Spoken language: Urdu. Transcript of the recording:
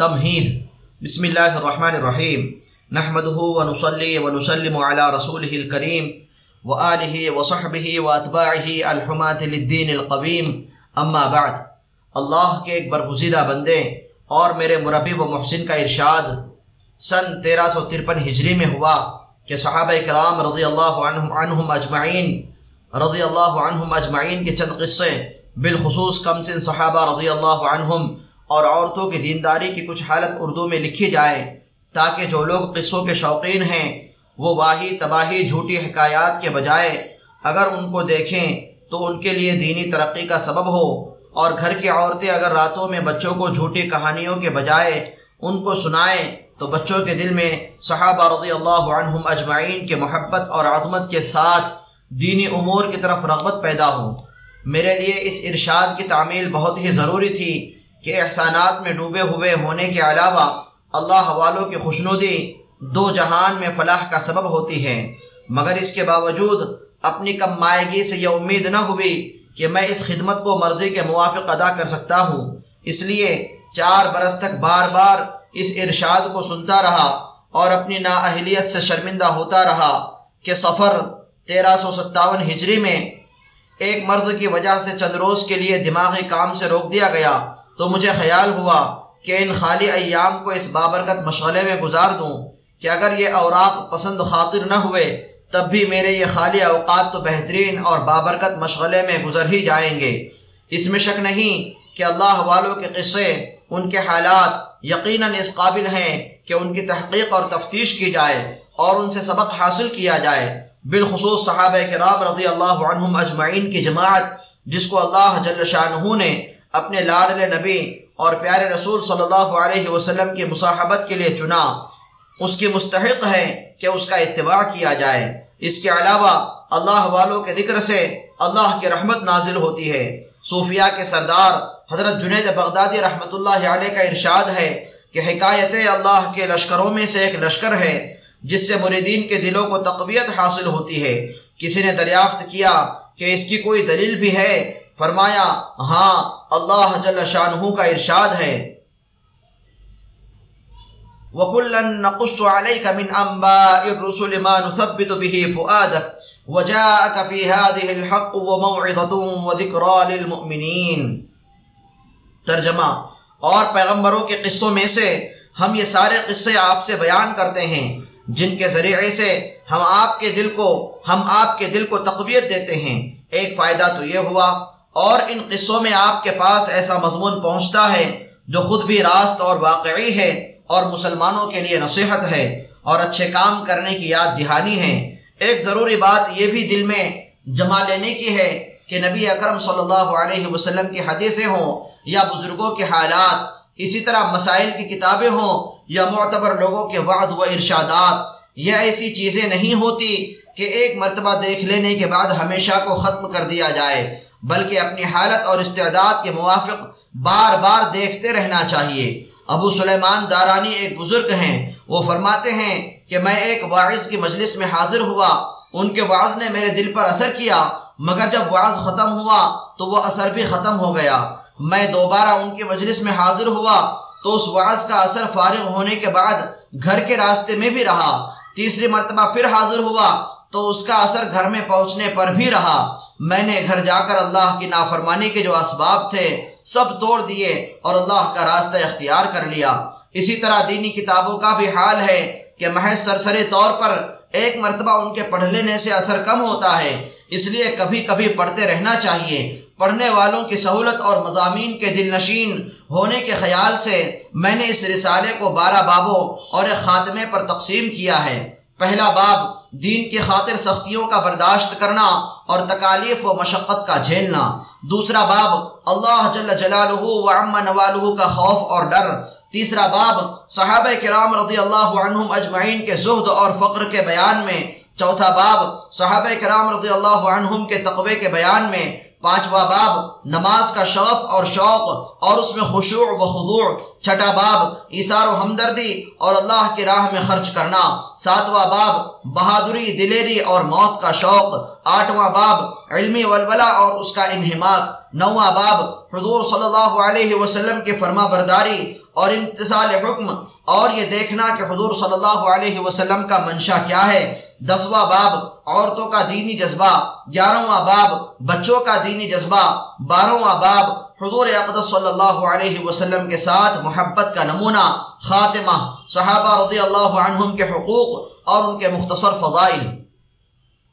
تمہید۔ بسم اللہ الرحمن الرحیم۔ نحمده ونصلي ونسلم على رسوله الكريم وآله وصحبه واتباعه الحمات للدین القویم۔ اما بعد، اللہ کے ایک برگزیدہ بندے اور میرے مربی و محسن کا ارشاد سن تیرہ سو ترپن ہجری میں ہوا کہ صحابہ کرام رضی اللہ عنہم عنہم اجمعین رضی اللہ عنہم اجمعین کے چند قصے بالخصوص کم سن صحابہ رضی اللہ عنہم اور عورتوں کی دینداری کی کچھ حالت اردو میں لکھی جائے تاکہ جو لوگ قصوں کے شوقین ہیں، وہ واہی تباہی جھوٹی حکایات کے بجائے اگر ان کو دیکھیں تو ان کے لیے دینی ترقی کا سبب ہو اور گھر کی عورتیں اگر راتوں میں بچوں کو جھوٹی کہانیوں کے بجائے ان کو سنائیں تو بچوں کے دل میں صحابہ رضی اللہ عنہم اجمعین کے محبت اور عظمت کے ساتھ دینی امور کی طرف رغبت پیدا ہو۔ میرے لیے اس ارشاد کی تعمیل بہت ہی ضروری تھی کہ احسانات میں ڈوبے ہوئے ہونے کے علاوہ اللہ والوں کی خوشنودی دو جہان میں فلاح کا سبب ہوتی ہے۔ مگر اس کے باوجود اپنی کم مائگی سے یہ امید نہ ہوئی کہ میں اس خدمت کو مرضی کے موافق ادا کر سکتا ہوں۔ اس لیے چار برس تک بار بار اس ارشاد کو سنتا رہا اور اپنی نااہلیت سے شرمندہ ہوتا رہا کہ سفر تیرہ سو ستاون ہجری میں ایک مرد کی وجہ سے چند روز کے لیے دماغی کام سے روک دیا گیا۔ تو مجھے خیال ہوا کہ ان خالی ایام کو اس بابرکت مشغلے میں گزار دوں کہ اگر یہ اوراق پسند خاطر نہ ہوئے، تب بھی میرے یہ خالی اوقات تو بہترین اور بابرکت مشغلے میں گزر ہی جائیں گے۔ اس میں شک نہیں کہ اللہ والوں کے قصے، ان کے حالات یقیناً اس قابل ہیں کہ ان کی تحقیق اور تفتیش کی جائے اور ان سے سبق حاصل کیا جائے۔ بالخصوص صحابہ کرام رضی اللہ عنہم اجمعین کی جماعت، جس کو اللہ جل شاہ نے اپنے لاڈل نبی اور پیارے رسول صلی اللہ علیہ وسلم کی مصاحبت کے لیے چنا۔ اس کی مستحق ہے کہ اس کا اتباع کیا جائے۔ اس کے علاوہ اللہ والوں کے ذکر سے اللہ کی رحمت نازل ہوتی ہے۔ صوفیاء کے سردار حضرت جنید بغدادی رحمۃ اللہ علیہ کا ارشاد ہے کہ حکایت اللہ کے لشکروں میں سے ایک لشکر ہے، جس سے مریدین کے دلوں کو تقویت حاصل ہوتی ہے۔ کسی نے دریافت کیا کہ اس کی کوئی دلیل بھی ہے فرمایا ہاں اللہ جل شانہ کا ارشاد ہے۔ وَكُلًّا نَقُصُّ عَلَيْكَ مِنْ أَنْبَاءِ الرُّسُلِ مَا نُثَبِّتُ بِهِ فُؤَادَكَ، وَجَاءَكَ فِي هَذِهِ الْحَقُّ وَمَوْعِظَةٌ وَذِكْرَى لِلْمُؤْمِنِينَ۔ ترجمہ، اور پیغمبروں کے قصوں میں سے ہم یہ سارے قصے آپ سے بیان کرتے ہیں، جن کے ذریعے سے ہم آپ کے دل کو، ہم آپ کے دل کو تقویت دیتے ہیں۔ ایک فائدہ تو یہ ہوا اور ان قصوں میں آپ کے پاس ایسا مضمون پہنچتا ہے جو خود بھی راست اور واقعی ہے اور مسلمانوں کے لیے نصیحت ہے اور اچھے کام کرنے کی یاد دہانی ہے۔ ایک ضروری بات یہ بھی دل میں جمع لینے کی ہے کہ نبی اکرم صلی اللہ علیہ وسلم کی حدیثیں ہوں یا بزرگوں کے حالات، اسی طرح مسائل کی کتابیں ہوں یا معتبر لوگوں کے وعظ و ارشادات، یہ ایسی چیزیں نہیں ہوتی کہ ایک مرتبہ دیکھ لینے کے بعد ہمیشہ کو ختم کر دیا جائے۔ بلکہ اپنی حالت اور استعداد کے موافق بار بار دیکھتے رہنا چاہیے۔ ابو سلیمان دارانی ایک بزرگ ہیں۔ وہ فرماتے ہیں کہ میں ایک واعظ کی مجلس میں حاضر ہوا۔ ان کے واعظ نے میرے دل پر اثر کیا، مگر جب واعظ ختم ہوا تو وہ اثر بھی ختم ہو گیا۔ میں دوبارہ ان کی مجلس میں حاضر ہوا تو اس واعظ کا اثر فارغ ہونے کے بعد گھر کے راستے میں بھی رہا۔ تیسری مرتبہ پھر حاضر ہوا تو اس کا اثر گھر میں پہنچنے پر بھی رہا۔ میں نے گھر جا کر اللہ کی نافرمانی کے جو اسباب تھے، سب توڑ دیے اور اللہ کا راستہ اختیار کر لیا۔ اسی طرح دینی کتابوں کا بھی حال ہے کہ محض سرسری طور پر ایک مرتبہ ان کے پڑھ لینے سے اثر کم ہوتا ہے، اس لیے کبھی کبھی پڑھتے رہنا چاہیے۔ پڑھنے والوں کی سہولت اور مضامین کے دل نشین ہونے کے خیال سے میں نے اس رسالے کو بارہ بابوں اور ایک خاتمے پر تقسیم کیا ہے۔ پہلا باب دین کی خاطر سختیوں کا برداشت کرنا اور تکالیف و مشقت کا جھیلنا۔ دوسرا باب، اللہ جل جلالہ و عم نوالہ کا خوف اور ڈر۔ تیسرا باب، صحابہ کرام رضی اللہ عنہم اجمعین کے زہد اور فقر کے بیان میں۔ چوتھا باب، صحابہ کرام رضی اللہ عنہم کے تقوی کے بیان میں۔ پانچواں باب، نماز کا شوق اور شوق، اور اس میں خشوع و خضوع، چھٹا باب، ایثار و ہمدردی، اور اللہ کی راہ میں خرچ کرنا، ساتواں باب، بہادری، دلیری اور موت کا شوق، آٹھواں باب، علمی ولولہ اور اس کا انہماک، نواں باب، حضور صلی اللہ علیہ وسلم کی فرما برداری اور امتصال حکم، اور یہ دیکھنا کہ حضور صلی اللہ علیہ وسلم کا منشا کیا ہے۔ دسواں باب، عورتوں کا دینی جذبہ، گیارہواں باب، بچوں کا دینی جذبہ، بارہواں باب، حضور اقدس صلی اللہ علیہ وسلم کے ساتھ محبت کا نمونہ، خاتمہ، صحابہ رضی اللہ عنہم کے حقوق اور ان کے مختصر فضائل۔